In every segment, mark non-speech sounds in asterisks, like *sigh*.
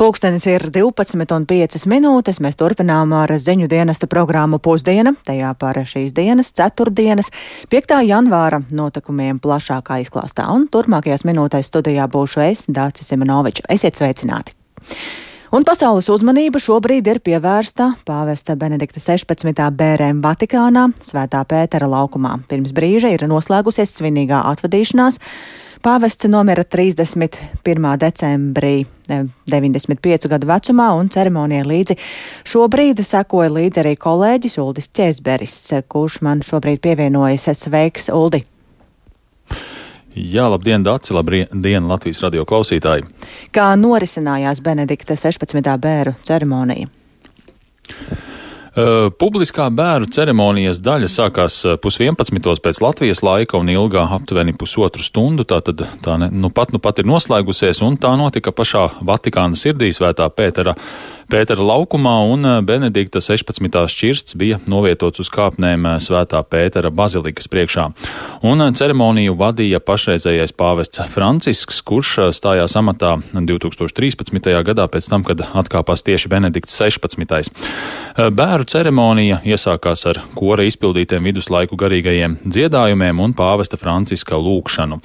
Pulkstenis ir 12,5 minūtes. Mēs turpinām ar ziņu dienesta programmu Pusdiena. Tajā par šīs dienas, ceturtdienas, 5. janvāra notikumiem plašākā izklāstā. Un turpmākajās minūtēs studijā būšu es, Dācis Simenovičs. Esiet sveicināti! Un pasaules uzmanība šobrīd ir pievērsta pāvesta Benedikta 16. bērēm Vatikānā, Svētā Pētera laukumā. Pirms brīža ir noslēgusies svinīgā atvadīšanās. Pāvests nomira 31. decembrī 95 gadu vecumā un ceremonijai līdzi šobrīd sekoja līdzi arī kolēģis Uldis Česberis, kurš man šobrīd pievienojas. Sveiks, Uldi! Jā, labdien, Dārci! Labdien, Latvijas radio klausītāji! Kā norisinājās Benedikta 16. bēru ceremonija? Publiskā bērnu ceremonijas daļa sākās pusvienpadsmitos pēc Latvijas laika un ilgā aptuveni pusotru stundu. Tā tad tā ne, nu pat, nu pat ir noslēgusies, un tā notika pašā Vatikāna sirdī, Svētā Pētera Pētera laukumā, un eh, Benedikta 16. šķirsts bija novietots uz kāpnēm eh, Svētā Pētera bazilikas priekšā. Un eh, ceremoniju vadīja pašreizējais pāvests Francisks, kurš stājās amatā 2013. gadā pēc tam, kad atkāpās tieši Benedikts 16. Bēru ceremonija iesākās ar kora izpildītiem viduslaiku garīgajiem dziedājumiem un pāvesta Franciska lūkšanu.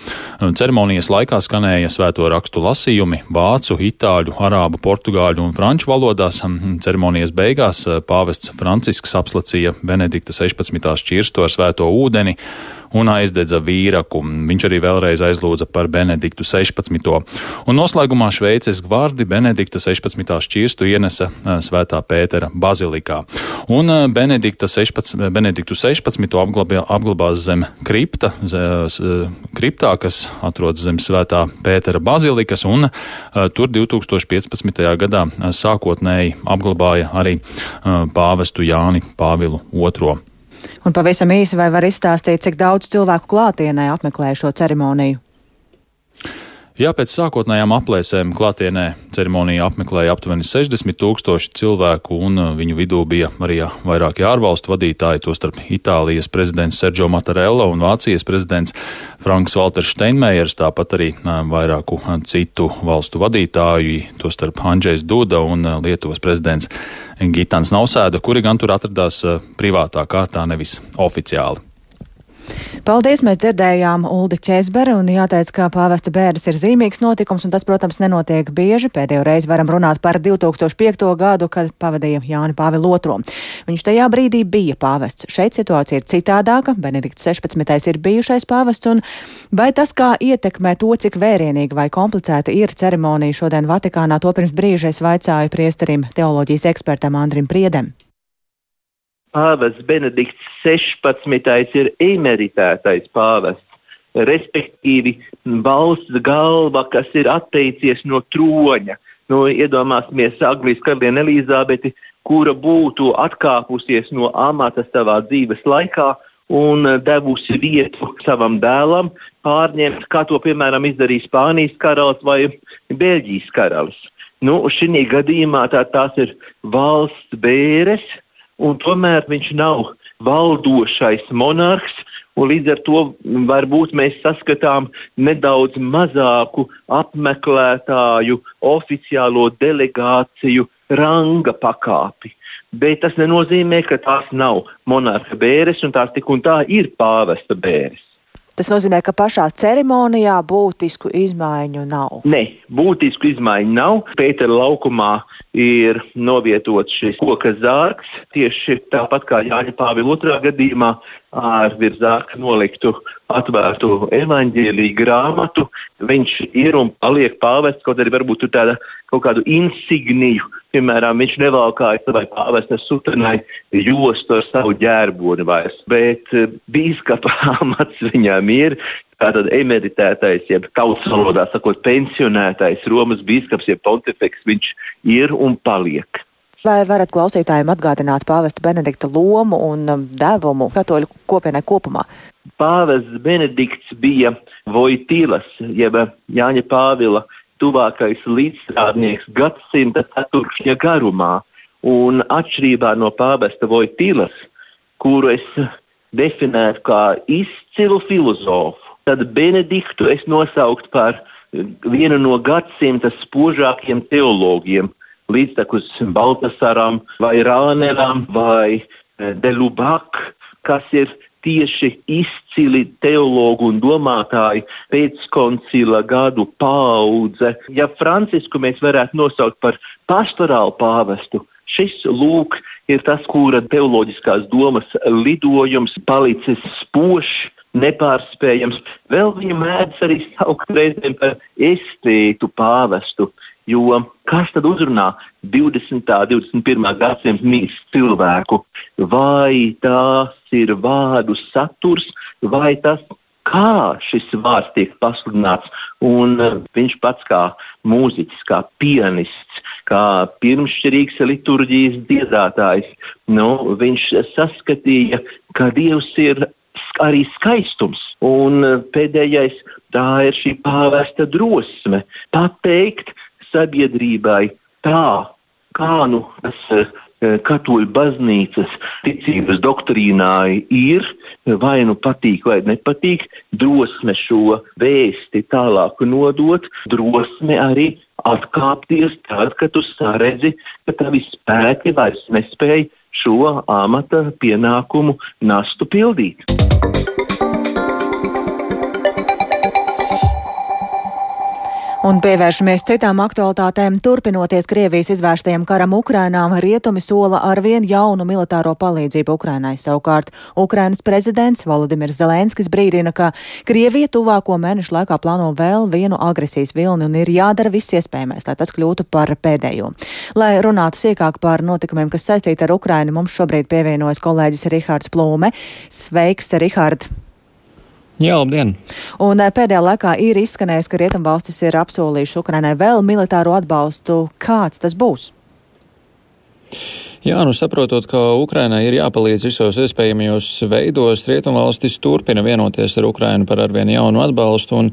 Ceremonijas laikā skanēja svēto rakstu lasījumi vācu, itāļu, arābu, portugāļu un franču valodā valodās. Ceremonijas beigās eh, pāvests Francisks apslacīja Benedikta 16. šķirstu ar svēto ūdeni un aizdedza vīraku. Viņš arī vēlreiz aizlūdza par Benediktu 16. Un noslēgumā Šveices gvardi Benedikta 16. šķirstu ienesa Svētā Pētera bazilikā. Un Benedikta 16, Benediktu 16. Apglabā, apglabās zem kripta, kriptā, kas atrodas zem Svētā Pētera bazilikas, un tur 2015. gadā sākotnēji apglabāja arī pāvestu Jāni Pāvilu II. Un pavisam īsi vai var izstāstīt, cik daudz cilvēku klātienē apmeklēja šo ceremoniju? Jā, pēc sākotnējām aplēsēm klātienē ceremoniju apmeklēja aptuveni 60 tūkstoši cilvēku, un uh, viņu vidū bija arī vairāki ārvalstu vadītāji, tostarp Itālijas prezidents Sergio Mattarella un Vācijas prezidents Franks Walters Steinmeiers, tāpat arī uh, vairāku uh, citu valstu vadītāju, tostarp Andrzejs Duda un Lietuvas prezidents Gitāns Nausēda, kuri gan tur atradās privātā kārtā, nevis oficiāli. Paldies, mēs dzirdējām Uldi Česberi un jāteic, ka pāvesta bērns ir zīmīgs notikums un tas, protams, nenotiek bieži. Pēdējo reizi varam runāt par 2005. gadu, kad pavadīja Jāni Pāvilu II. Viņš tajā brīdī bija pāvests. Šeit situācija ir citādāka. Benedikts 16. ir bijušais pāvests un vai tas kā ietekmē to, cik vērienīga vai komplicēta ir ceremonija šodien Vatikānā, to pirms brīža es vaicāju priesterim teoloģijas ekspertam Andrim Priedem pāvests Benedikts 16. ir emeritētais pāvests, respektīvi valsts galva, kas ir atteicies no troņa. Nu, iedomāsimies Anglijas karalieni Elizabeti, kura būtu atkāpusies no amata savā dzīves laikā un devusi vietu savam dēlam, pārņemt, kā to piemēram izdarīja Spānijas karalis vai Beļģijas karalis. Nu, Šī gadījumā tā, tās ir valsts bēres, un tomēr viņš nav valdošais monarhs. Līdz ar to varbūt mēs saskatām nedaudz mazāku apmeklētāju, oficiālo delegāciju ranga pakāpi. Bet tas nenozīmē, ka tās nav monarha bēres, un tās tik un tā ir pāvesta bēres. Tas nozīmē, ka pašā ceremonijā būtisku izmaiņu nav. Nē, būtisku izmaiņu nav. Pētera laukumā ir novietots šis koka zārks. Tieši tāpat kā Jāņa Pāvila otrā gadījumā ar virs zārka noliktu atvērtu evaņģēlīju grāmatu. Viņš ir un paliek pāvests, kaut arī varbūt tāda kaut kādu insigniju. Piemēram, viņš nevalkāja savai pāvesta sutanai jostu ar savu ģērboni vairs, bet eh, bīskapa *laughs* amats viņam ir. Tātad emeritētais, jeb tautas valodā sakot, pensionētais Romas bīskaps, jeb pontifeks, viņš ir un paliek. Vai varat klausītājiem atgādināt pāvesta Benedikta lomu un um, devumu katoļu kopienai kopumā? Pāvests Benedikts bija Vojtīlas, jeb Jāņa Pāvila tuvākais līdzstrādnieks gadsimta ceturkšņa garumā. Un atšķirībā no pāvesta Vojtīlas, kuru es definētu kā izcilu filozofu, tad Benediktu es nosauktu par vienu no gadsimta spožākajiem teologiem, līdztekus Baltasaram vai Rāneram vai eh, Delubak, kas ir tieši izcili teologu un domātāji pēckoncila gadu paudze. Ja Francisku mēs varētu nosaukt par pastorālu pāvestu, šis lūk ir tas, kura teoloģiskās domas lidojums palicis spožs. Nepārspējams. Vēl viņu mēdz arī saukt reizēm par estētu pāvestu, Jo kas tad uzrunā 20. un 21. gadsimta mīlestības cilvēku? Vai tas ir vārdu saturs, vai tas, kā šis vārds tiek pasludināts? Un uh, viņš pats kā mūziķis, kā pianists, kā pirmšķirīgs liturģijas dziedātājs, nu, viņš saskatīja, ka Dievs ir arī skaistums. Un uh, pēdējais tā ir šī pāvesta drosme pateikt, sabiedrībai tā, kā nu tas eh, katoļu baznīcas ticības doktrīnā ir, vai nu patīk vai nepatīk, drosme šo vēsti tālāk nodot, drosme arī atkāpties tad, kad tu saredzi, ka tavi spēki vairs nespēj šo amata pienākumu nastu pildīt. Un pievēršamies citām aktualitātēm. Turpinoties Krievijas izvērstajam karam Ukrainā, rietumi sola arvien jaunu militāro palīdzību Ukrainai. Savukārt Ukrainas prezidents Volodimirs Zelenskis brīdina, ka Krievija tuvāko mēnešu laikā plāno vēl vienu agresijas vilni un ir jādara viss iespējamais, lai tas kļūtu par pēdējo. Lai runātu sīkāk par notikumiem, kas saistīti ar Ukrainu, mums šobrīd pievienojas kolēģis Rihards Plūme. Sveiks, Rihard! Jā, labdien! Un eh, pēdējā laikā ir izskanējis, ka Rietumvalstis ir apsolījuši Ukrainai vēl militāro atbalstu. Kāds tas būs? Jā, nu saprotot, ka Ukrainai ir jāpalīdz visos iespējamajos veidos, Rietumvalstis turpina vienoties ar Ukrainu par arvien jaunu atbalstu, un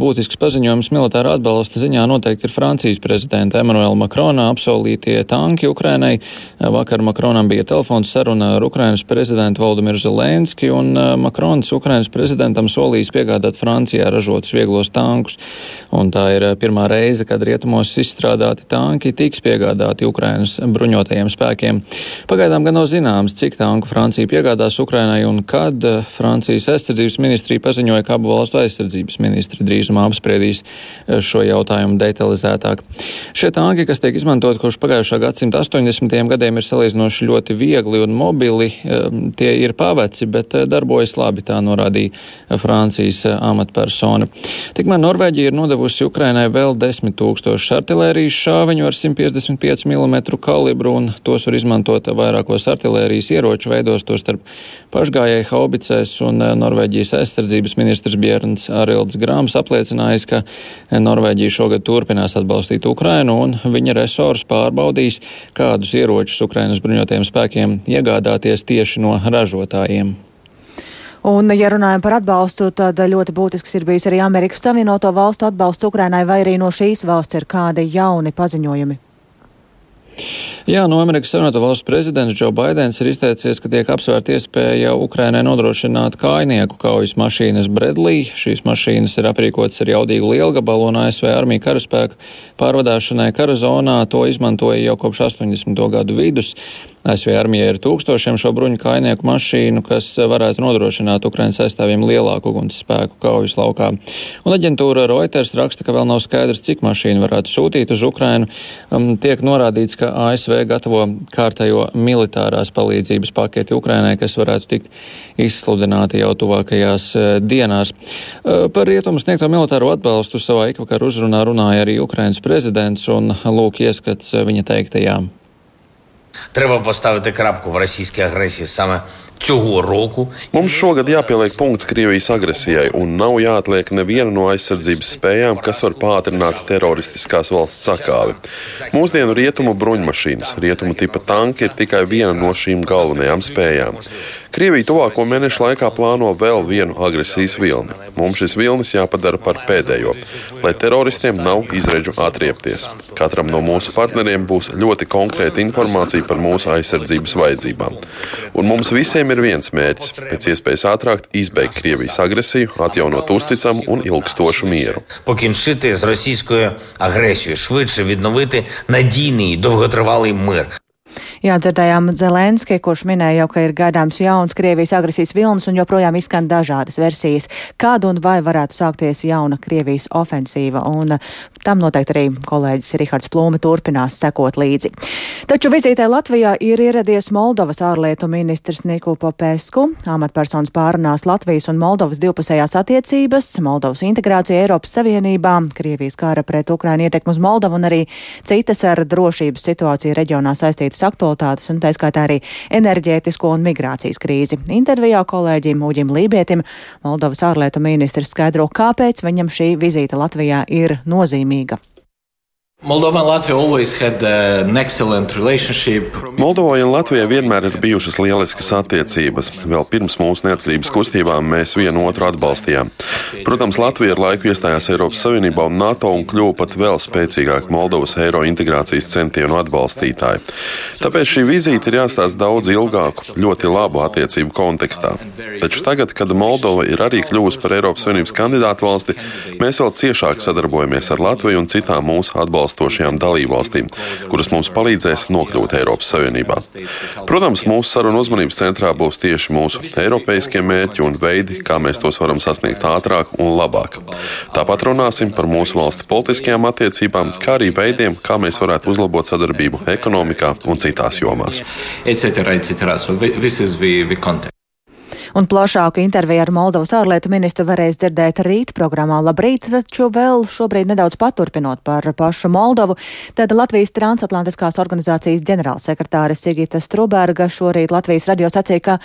būtisks paziņojums militāra atbalsta ziņā noteikti ir Francijas prezidenta Emanuela Makrona apsolītie tanki Ukrainai. Vakar Makronam bija telefons saruna ar Ukrainas prezidentu Valdemiru Zelenski, un Makrons Ukrainas prezidentam solījis piegādāt Francijā ražotus vieglos tankus. Un tā ir pirmā reize, kad rietumos izstrādāti tanki tiks piegādāti Ukrainas bruņotajiem spēkiem spēkiem. Pagaidām gan nav zināms, cik tanku Francija piegādās Ukrainai un kad eh, Francijas aizsardzības ministrija paziņoja, ka abu valstu aizsardzības ministri drīzumā apspriedīs eh, šo jautājumu detalizētāk. Šie tanki, kas tiek izmantot kopš pagājušā gadsimta 80. gadiem, ir salīdzinoši ļoti viegli un mobili. Eh, tie ir paveci, bet darbojas labi, tā norādīja Francijas amatpersona. Tikmēr Norvēģija ir nodevusi Ukrainai vēl 10 tūkstošus artilērijas šāviņu ar 155 mm kalibru, un tos var izmantot vairākos artilērijas ieroču veidos, tostarp pašgājēju haubicēs, un eh, Norvēģijas aizsardzības ministrs Bjērns Arilds Grāms apliecinājis, ka Norvēģija šogad turpinās atbalstīt Ukrainu, un viņa resors pārbaudīs, kādus ieročus Ukrainas bruņotajiem spēkiem iegādāties tieši no ražotājiem. Un, ja runājam par atbalstu, tad ļoti būtisks ir bijis arī Amerikas Savienoto Valstu atbalsts Ukrainai, vai arī no šīs valsts ir kādi jauni paziņojumi? Jā, no Amerikas Savienoto Valstu prezidents Džo Baidens ir izteicies, ka tiek apsvērta iespēja Ukrainai nodrošināt kājnieku kaujas mašīnas Bredlī. Šīs mašīnas ir aprīkotas ar jaudīgu lielgabalu un ASV armija karaspēku pārvadāšanai kara zonā. To izmantoja jau kopš 80. gadu vidus. ASV armijai ir tūkstošiem šo bruņu kainieku mašīnu, kas varētu nodrošināt Ukraiņas aizstāvjiem lielāku uguns spēku kaujas laukā. Un aģentūra Reuters raksta, ka vēl nav skaidrs, cik mašīnu varētu sūtīt uz Ukrainu. Um, tiek norādīts, ka ASV gatavo kārtējo militārās palīdzības paketi Ukrainai, kas varētu tikt izsludināti jau tuvākajās uh, dienās. Uh, par rietumu sniegto militāro atbalstu savā ikvakar uzrunā runāja arī Ukrainas prezidents un lūk ieskats uh, viņa teiktajām. Треба поставити крапку в російській агресії саме цього року. Mums šogad jāpieliek punkts Krievijas agresijai, un nav jāatliek neviena no aizsardzības spējām, kas var pātrināt teroristiskās valsts sakāvi. Mūsdienu rietumu bruņmašīnas, rietumu tipa tanki ir tikai viena no šīm galvenajām spējām. Krievija tuvāko mēnešu laikā plāno vēl vienu agresijas vilni. Mums šis vilnis jāpadara par pēdējo, lai teroristiem nav izredzu atriepties. Katram no mūsu partneriem būs ļoti konkrēta informācija par mūsu aizsardzības vajadzībām. Un mums visiem Visiem ir viens mērķis - pēc iespējas ātrāk izbeigt Krievijas agresiju, atjaunot uzticamu un ilgstošu mieru. Покінчити з російською агресією, швидше відновити надійний довготривалий мир. Jā, dzirdējām Zelenski, kurš minēja jau, ka ir gaidāms jauns Krievijas agresijas vilnis un joprojām izskan dažādas versijas, kāda un vai varētu sākties jauna Krievijas ofensīva. Un tam noteikti arī kolēģis Rihards Plūme turpinās sekot līdzi. Taču vizītē Latvijā ir ieradies Moldovas ārlietu ministrs Niku Popesku. Amatpersonas pārunās Latvijas un Moldovas divpusējās attiecības, Moldovas integrācija Eiropas Savienībā, Krievijas kara pret Ukrainu ietekmu uz Moldovu un arī citas ar drošības situāciju reģionā saistītas aktualitātes un tā skaitā arī enerģētisko un migrācijas krīzi. Intervijā kolēģim Uģim Lībietim Moldovas ārlietu ministrs skaidro, kāpēc viņam šī vizīte Latvijā ir nozīmīga. Moldova and Latvia always had uh, an excellent relationship. Moldovai un Latvijai vienmēr ir bijušas lieliskas attiecības. Vēl pirms mūsu neatkarības kustībām mēs vienu otru atbalstījām. Protams, Latvija ar laiku iestājās Eiropas Savienībā un NATO un kļuva pat vēl spēcīgāk Moldovas eiro integrācijas centienu atbalstītāji. Tāpēc šī vizīte ir jāstāsta daudz ilgāku, ļoti labu attiecību kontekstā. Taču tagad, kad Moldova ir arī kļuvusi par Eiropas Savienības kandidātu valsti, mēs vēl ciešāk sadarbojamies ar Latviju un citām mūsu atbalstītājiem atbalstošajām dalībvalstīm, kuras mums palīdzēs nokļūt Eiropas Savienībā. Protams, mūsu sarunu uzmanības centrā būs tieši mūsu eiropeiskie mērķi un veidi, kā mēs tos varam sasniegt ātrāk un labāk. Tāpat runāsim par mūsu valstu politiskajām attiecībām, kā arī veidiem, kā mēs varētu uzlabot sadarbību ekonomikā un citās jomās. etc. etc. So this is the, the context. Un plašāku interviju ar Moldovas ārlietu ministru varēs dzirdēt rīt programmā Labrīt, taču vēl šobrīd nedaudz paturpinot par pašu Moldovu. Tad Latvijas transatlantiskās organizācijas ģenerālsekretāre Sigita Struberga šorīt Latvijas radio sacīja, ka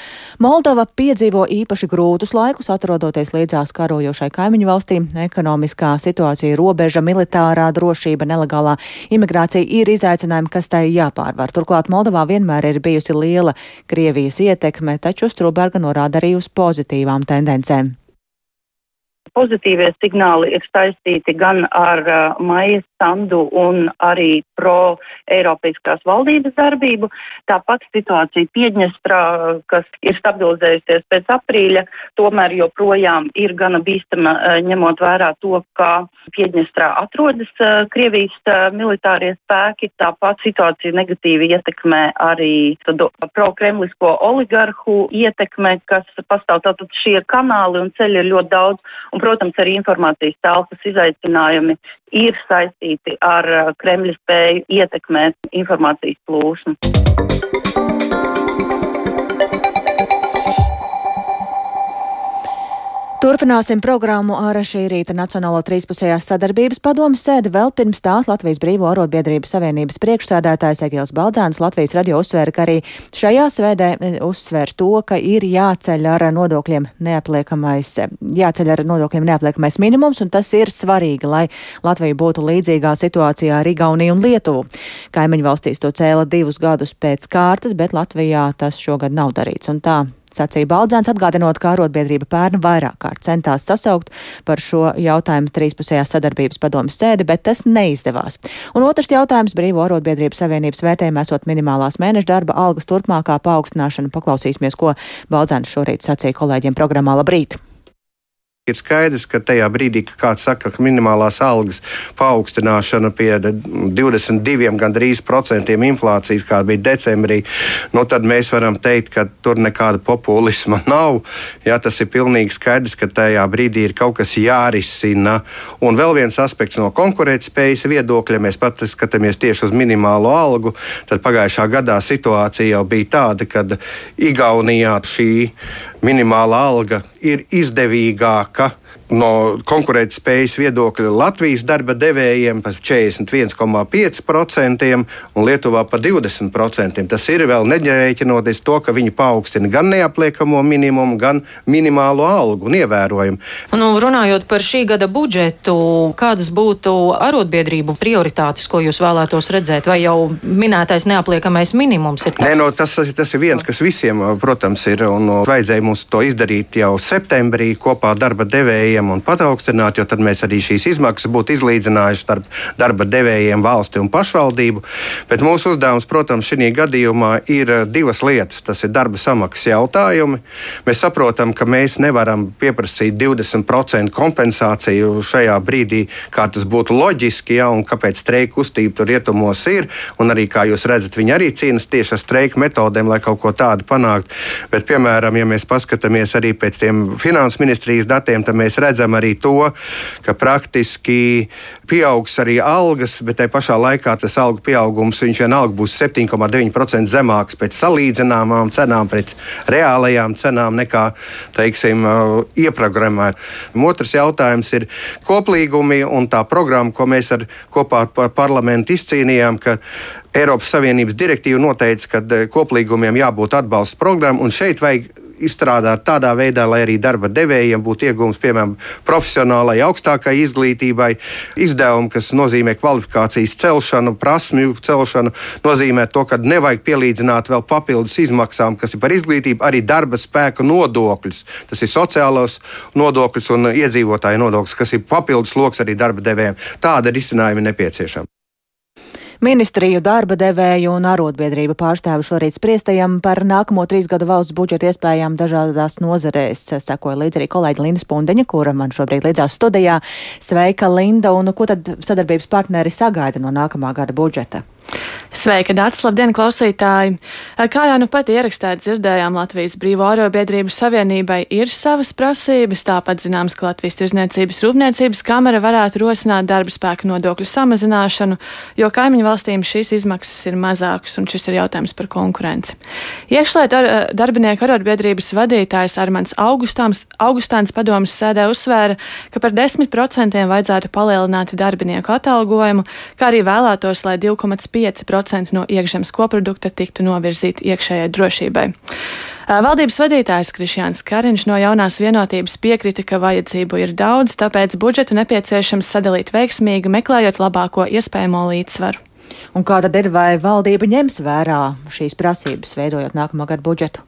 Moldova piedzīvo īpaši grūtus laikus, atrodoties līdzās karojošai kaimiņu valstīm. Ekonomiskā situācija, robeža, militārā drošība, nelegālā imigrācija ir izaicinājumi, kas tai jāpārvar. Turklāt Moldovā vienmēr ir bijusi liela Krievijas ietekme, taču Struberga norāda arī uz pozitīvām tendencēm. Pozitīvie signāli ir saistīti gan ar uh, maijas sandu un arī pro-eiropeiskās valdības darbību. Tāpat situācija Piedņestrā, kas ir stabilizējusies pēc aprīļa, tomēr joprojām ir gana bīstama, uh, ņemot vērā to, ka Piedņestrā atrodas uh, Krievijas uh, militārie spēki. Tāpat situācija negatīvi ietekmē arī pro-kremlisko oligarhu ietekme, kas pastāv. Tātad šie kanāli un ceļi ir ļoti daudz. Un, protams, arī informācijas telpas izaicinājumi ir saistīti ar Kremļa spēju ietekmēt informācijas plūsmu. Turpināsim programmu ar šī rīta Nacionālo trīspusējās sadarbības padomu sēdi. Vēl pirms tās Latvijas Brīvo arotbiedrību savienības priekšsēdētājs Egils Baldzāns Latvijas radio uzsvēra, ka arī šajā svēdē e, uzsvērs to, ka ir jāceļ ar nodokļiem neapliekamais, jāceļ ar nodokļiem neapliekamais minimums, un tas ir svarīgi, lai Latvija būtu līdzīgā situācijā ar Igauniju un Lietuvu. Kaimiņu valstīs to cēla divus gadus pēc kārtas, bet Latvijā tas šogad nav darīts. Un tā sacīja Baldzēns, atgādinot, ka arotbiedrība pērn vairāk kārt centās sasaukt par šo jautājumu trīspusējā sadarbības padomas sēdi, bet tas neizdevās. Un otrs jautājums - brīvo arotbiedrību savienības vērtējumā esot minimālās mēneša darba algas turpmākā paaugstināšana. Paklausīsimies, ko Baldzēns šorīt sacīja kolēģiem programmā Labrīt! Ir skaidrs, ka tajā brīdī, kad kāds saka, ka minimālās algas paaugstināšana pie 22 gandrīz procentiem inflācijas, kāda bija decembrī, nu, tad mēs varam teikt, ka tur nekāda populisma *laughs* nav. Jā, tas ir pilnīgi skaidrs, ka tajā brīdī ir kaut kas jārisina. Un vēl viens aspekts no konkurētspējas viedokļa, mēs pat skatāmies tieši uz minimālo algu, tad pagājušā gadā situācija jau bija tāda, kad Igaunijā šī minimālā alga ir izdevīgāka no konkurētspējas viedokļa Latvijas darba devējiem par 41,5% un Lietuvā par 20%. Tas ir vēl neģerēķinoties to, ka viņi paaugstina gan neapliekamo minimumu, gan minimālo algu un ievērojami. Nu, runājot par šī gada budžetu, kādas būtu arotbiedrību prioritātes, ko jūs vēlētos redzēt, vai jau minētais neapliekamais minimums ir tas? Nē, no, tas, tas ir viens, kas visiem, protams, ir, un vajadzēja mums to izdarīt jau septembrī kopā darba devējiem devējiem un pataugstināt, jo tad mēs arī šīs izmaksas būtu izlīdzinājuši starp darba devējiem, valsti un pašvaldību. Bet mūsu uzdevums, protams, šī gadījumā ir eh, divas lietas. Tas ir darba samaksas jautājumi. Mēs saprotam, ka mēs nevaram pieprasīt 20% kompensāciju šajā brīdī, kā tas būtu loģiski, ja, un kāpēc streika kustība tur rietumos ir. Un arī, kā jūs redzat, viņi arī cīnās tieši ar streika metodēm, lai kaut ko tādu panāktu. Bet, piemēram, ja mēs paskatāmies arī pēc tiem finanses ministrijas datiem, tad mēs redzam arī to, ka praktiski pieaugs arī algas, bet tajā pašā laikā tas algu pieaugums vienalga būs 7,9% zemāks pēc salīdzināmām cenām, pēc reālajām cenām nekā, teiksim, ieprogrammēt. Otrs jautājums ir koplīgumi un tā programma, ko mēs ar, kopā ar parlamentu izcīnījām, ka Eiropas Savienības direktīva noteica, ka koplīgumiem jābūt atbalsta programmam, un šeit vajag izstrādāt tādā veidā, lai arī darba devējiem būtu iegūms, piemēram, profesionālai, augstākai izglītībai, izdevumi, kas nozīmē kvalifikācijas celšanu, prasmju celšanu, nozīmē to, ka nevajag pielīdzināt vēl papildus izmaksām, kas ir par izglītību, arī darba spēka nodokļus. Tas ir sociālos nodokļus un iedzīvotāju nodokļus, kas ir papildus lokus arī darba devējiem. Tāda risinājuma nepieciešama. Ministriju darba devēju un arotbiedrību pārstāvi šorīt spriestajam par nākamo trīs gadu valsts budžeta iespējām dažādās nozarēs. Sekoja līdz arī kolēģi Linda Spundeņa, kura man šobrīd līdzās studijā. Sveika, Linda, un ko tad sadarbības partneri sagaida no nākamā gada budžeta? Sveika, Dārts! Labdien, klausītāji! Kā jau nu pat ierakstēt dzirdējām, Latvijas Brīvo arobiedrību savienībai ir savas prasības, tāpat zināms, ka Latvijas Tirzniecības rūpniecības kamera varētu rosināt darba spēka nodokļu samazināšanu, jo kaimiņu valstīm šīs izmaksas ir mazākas, un šis ir jautājums par konkurenci. Iekšlietu ar, darbinieku arobiedrības vadītājs Armans Augustāns, Augustāns padomas sēdē uzsvēra, ka par 10% vajadzētu palielināt darbinieku atalgojumu, kā arī vēlētos, lai 2,5 5% no iekšzemes koprodukta tiktu novirzīti iekšējai drošībai. Valdības vadītājs Krišjāns Kariņš no jaunās vienotības piekrita, ka vajadzību ir daudz, tāpēc budžetu nepieciešams sadalīt veiksmīgi, meklējot labāko iespējamo līdzsvaru. Un kā tad ir, vai valdība ņems vērā šīs prasības, veidojot nākamā gada budžetu?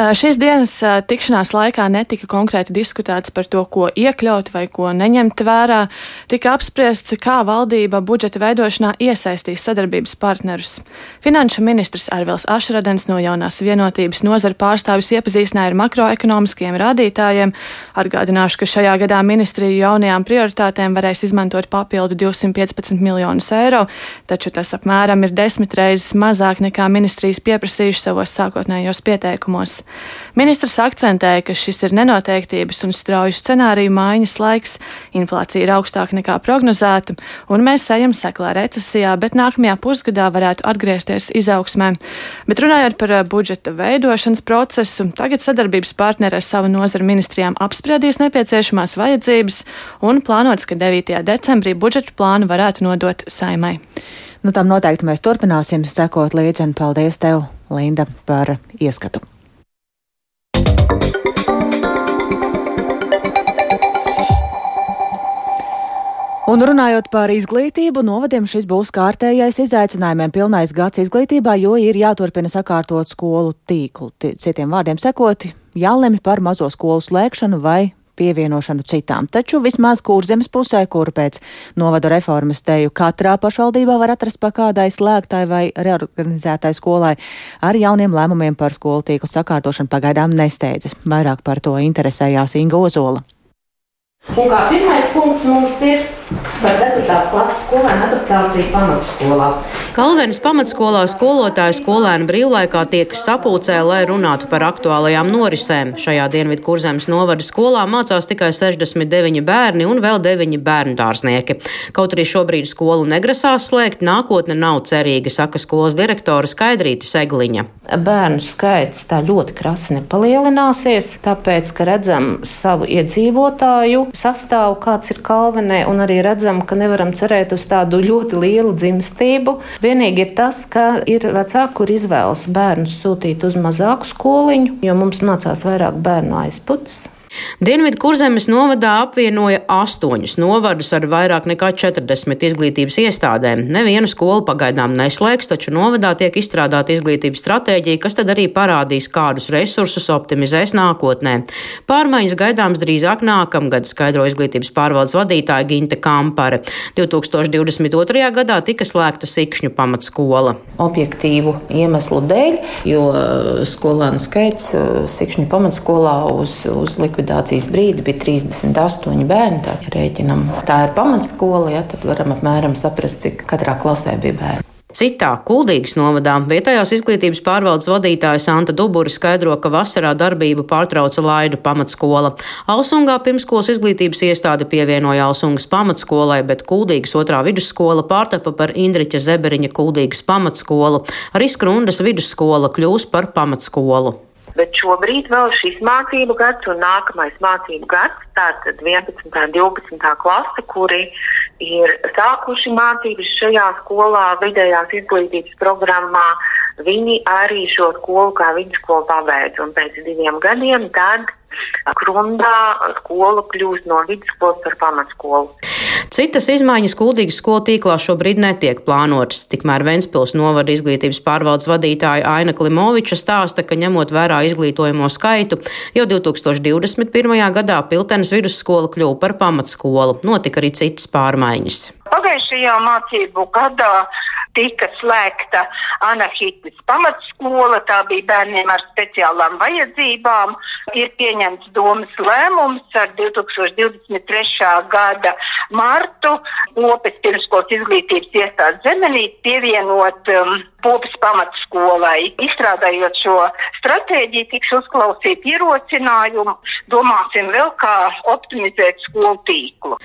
Šīs dienas tikšanās laikā netika konkrēti diskutēts par to, ko iekļaut vai ko neņemt vērā. Tika apspriests, kā valdība budžeta veidošanā iesaistīs sadarbības partnerus. Finanšu ministrs Arvils Ašradens no jaunās vienotības nozara pārstāvis iepazīstināja ar makroekonomiskiem rādītājiem. Atgādināšu, ka šajā gadā ministriju jaunajām prioritātēm varēs izmantot papildu 215 miljonus eiro, taču tas apmēram ir desmit reizes mazāk nekā ministrijas pieprasījuši savos sākotnējos pieteikumos. Ministrs akcentēja, ka šis ir nenoteiktības un strauju scenāriju maiņas laiks, inflācija ir augstāka nekā prognozēta, un mēs ejam seklā recesijā, bet nākamajā pusgadā varētu atgriezties izaugsmē. Bet runājot par eh, budžeta veidošanas procesu, tagad sadarbības partneri ar savu nozaru ministrijām apspriedīs nepieciešamās vajadzības un plānots, ka 9. decembrī budžeta plānu varētu nodot saimai. Nu, tam noteikti mēs turpināsim sekot līdzi, un paldies tev, Linda, par ieskatu. Un runājot par izglītību, novadiem šis būs kārtējais izaicinājumiem pilnais gads izglītībā, jo ir jāturpina sakārtot skolu tīklu. Citiem vārdiem sekot, jālemj par mazo skolu slēgšanu vai pievienošanu citām. Taču vismaz kurzemes pusē, kur pēc novadu reformas teju katrā pašvaldībā var atrast pa kādai slēgtai vai reorganizētai skolai, ar jauniem lēmumiem par skolu tīklu sakārtošanu pagaidām nesteidzas. Vairāk par to interesējās Inga Ozola. Un kā pirmais punkts mums ir par 4. klases skolēnu adaptāciju pamatskolā. Kalvenes pamatskolā skolotāju skolēnu brīvlaikā tiek sapulcē, lai runātu par aktuālajām norisēm. Šajā Dienvidu kurzemes novada skolā mācās tikai 69 bērni un vēl 9 bērnu dārznieki. Kaut arī šobrīd skolu negrasās slēgt, nākotne nav cerīga, saka skolas direktore Skaidrīta Segliņa. Bērnu skaits tā ļoti krasi nepalielināsies, tāpēc, ka redzam savu iedzīvotāju sastāvu, kāds ir Kalvenē, un arī redzam, ka nevaram cerēt uz tādu ļoti lielu dzimstību. Vienīgi ir tas, ka ir vecāki, kur izvēlas bērnus sūtīt uz mazāku skoliņu, jo mums mācās vairāk bērnu aizputs. Dienvidu kurzemes novadā apvienoja astoņus novadus ar vairāk nekā 40 izglītības iestādēm. Nevienu skolu pagaidām neslēgs, taču novadā tiek izstrādāta izglītības stratēģija, kas tad arī parādīs, kādus resursus optimizēs nākotnē. Pārmaiņas gaidāms drīzāk nākamgad, skaidro izglītības pārvaldes vadītāja Ginte Kampare. 2022. gadā tika slēgta Sikšņu pamatskola. Objektīvu iemeslu dēļ, jo skolēnu skaits Sikšņu pamatskolā uz, uz likvidācijas brīdi bija 38 bērni. Tā, ja rēķinam, tā ir pamatskola, ja, tad varam apmēram saprast, cik katrā klasē bija bērni. Citā Kuldīgas novadā vietējās izglītības pārvaldes vadītāja Santa Duburi skaidro, ka vasarā darbību pārtrauca Laidu pamatskola. Alsungā pirmskolas izglītības iestāde pievienoja Alsungas pamatskolai, bet Kuldīgas otrā vidusskola pārtapa par Indriķa Zeberiņa Kuldīgas pamatskolu. Arī Skrundas vidusskola kļūs par pamatskolu. Bet šobrīd vēl šis mācību gads un nākamais mācību gads, tātad 11. un 12. klase, kuri ir sākuši mācības šajā skolā, vidējās izglītības programmā, viņi arī šo skolu kā vidusskolu pabeidz. Un pēc diviem gadiem tad Krundā skola kļūst no vidusskolas par pamatskolu. Citas izmaiņas kuldīgas skolu tīklā šobrīd netiek plānotas. Tikmēr Ventspils novada izglītības pārvaldes vadītāja Aina Klimoviča stāsta, ka ņemot vērā izglītojamo skaitu, jau 2021. gadā Piltenes vidusskola kļuva par pamatskolu. Notika arī citas pārmaiņas. Pagājušajā mācību gadā tika slēgta Anahitas pamatskola, tā bija bērniem ar speciālām vajadzībām. Ir pieņemts domas lēmums ar 2023. gada martu Popes pirmskolas izglītības iestādes zemenīt pievienot um, Popes pamatskolai. Izstrādājot šo stratēģiju, tiks uzklausīt ierosinājumu, domāsim vēl kā optimizēt skolu tīklu.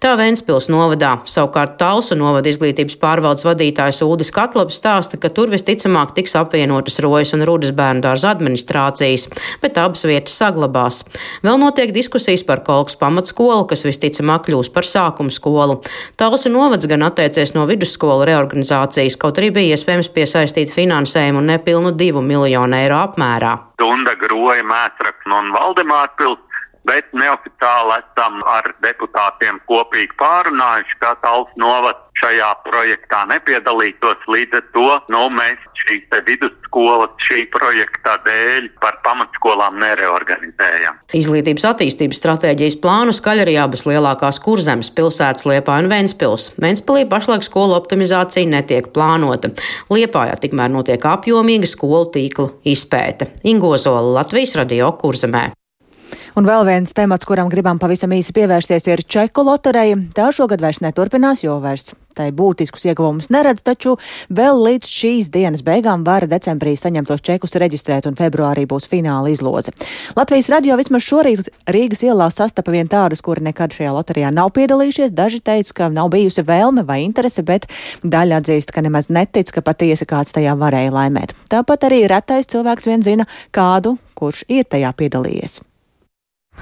Tā Ventspils novadā. Savukārt Talsu novada izglītības pārvaldes vadītājs Ulris Katlabs stāsta, ka tur visticamāk tiks apvienotas Rojas un Rūdas bērnu dārza administrācijas, bet abas vietas saglabās. Vēl notiek diskusijas par Kolkas pamatskolu, kas visticamāk kļūs par sākuma skolu. Talsu novads gan atteicies no vidusskolu reorganizācijas, kaut arī bija iespējams piesaistīt finansējumu nepilnu divu miljonu eiro apmērā. Dunda, Groja, Mētrakna un Valdemāra pils bet neoficiāli esam ar deputātiem kopīgi pārunājuši, ka Talsts novads šajā projektā nepiedalītos. Līdz ar to nu, mēs šīs vidusskolas šī projekta dēļ par pamatskolām nereorganizējam. Izglītības attīstības stratēģijas plānu skaļ arī abas lielākās kurzemes pilsētas Liepā un Ventspils. Ventspilī pašlaik skolu optimizācija netiek plānota. Liepājā tikmēr notiek apjomīga skolu tīkla izpēte. Ingozola Latvijas radio kurzemē. Un vēl viens temats, kuram gribam pavisam īsi pievērsties, ir čeku lotereja. Tā šogad vairs neturpinās, jo vairs tai būtiskus ieguvumus neredz, taču vēl līdz šīs dienas beigām var decembrī saņemtos čekus reģistrēt un februārī būs fināla izloze. Latvijas radio vismaz šorīt Rīgas ielā sastapa vien tādus, kuri nekad šajā loterijā nav piedalījušies. Daži teica, ka nav bijusi vēlme vai interese, bet daļa atzīst, ka nemaz netic, ka patiesi kāds tajā varēja laimēt. Tāpat arī retais cilvēks vien zina kādu, kurš ir tajā piedalījies.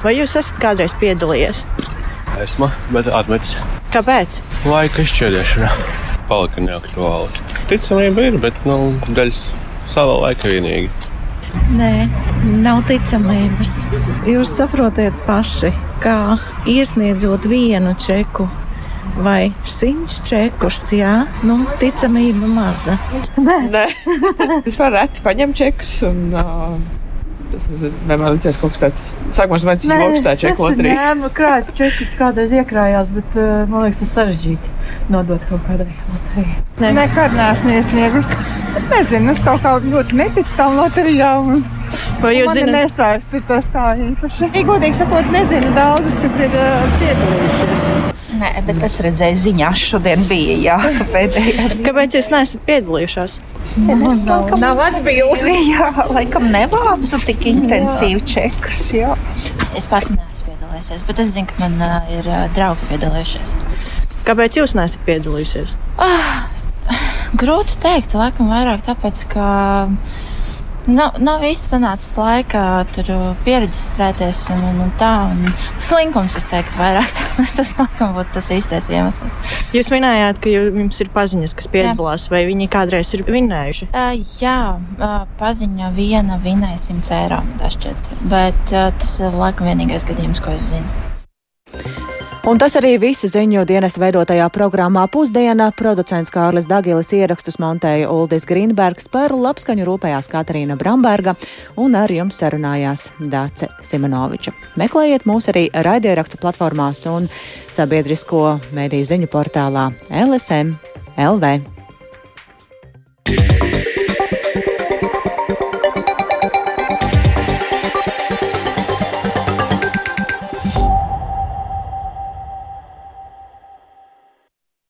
Vai jūs esat kādreiz piedalījies? Esmu, bet atmetis. Kāpēc? Laika izšķērdēšana palika neaktuāla. Ticamība ir, bet nu, daļa sava laika vienīgi. Nē, nav ticamības. Jūs saprotiet paši, kā iesniedzot vienu čeku vai simts čekus, jā, nu, ticamība maza. Nē, *laughs* Nē. vispār reti paņem čekus un. Uh... Nezinu, vienmēr liekas, kaut kas tāds - sākumā domāju, tas ir augstā čeka loterija. Nē, nu, krājas čekas kādreiz iekrājās, bet uh, man liekas, tas sarežģīti nodot kaut kādai loterijai. Nē. Nekad neesmu iesniegus. Es nezinu, es kaut kā ļoti neticu tām loterijām. Vai jūs zināt? Man nesaisti tas tā īpaši. Ja godīgi sakot, nezinu daudzus, kas ir uh, piedalījušies. Nē, bet es redzēju, ziņās šodien bija jā, *laughs* pēdējā. Kāpēc jūs neesat piedalījušās? Zinu, es nav, laikam, nav atbildi. *laughs* Jā, laikam nevācu tik intensīvi čekus. Jā. Es pati neesmu piedalījusies, bet es zinu, ka man uh, ir uh, draugi piedalījušies. Kāpēc jūs neesat piedalījusies? Ah, grūti teikt, laikam vairāk tāpēc, ka Nav, nav viss sanācis laikā tur pieregistrēties un, un, un tā. Un slinkums, es teiktu, vairāk. *laughs* tas laikam būtu tas īstais iemesls. Jūs minējāt, ka jums ir paziņas, kas piedalās, jā. vai viņi kādreiz ir vinējuši? Uh, jā, uh, paziņa viena vinēja 100 eiro, tas šķiet. Bet uh, tas ir laikam vienīgais gadījums, ko es zinu. Un tas arī viss ziņu dienas veidotajā programmā Pusdiena. Producents Kārlis Dagilis ierakstus montēja Uldis Grīnbergs, par labskaņu rūpējās Katarīna Bramberga un ar jums sarunājās Dāce Simonoviča. Meklējiet mūs arī raidierakstu platformās un sabiedrisko mediju ziņu portālā LSM LV.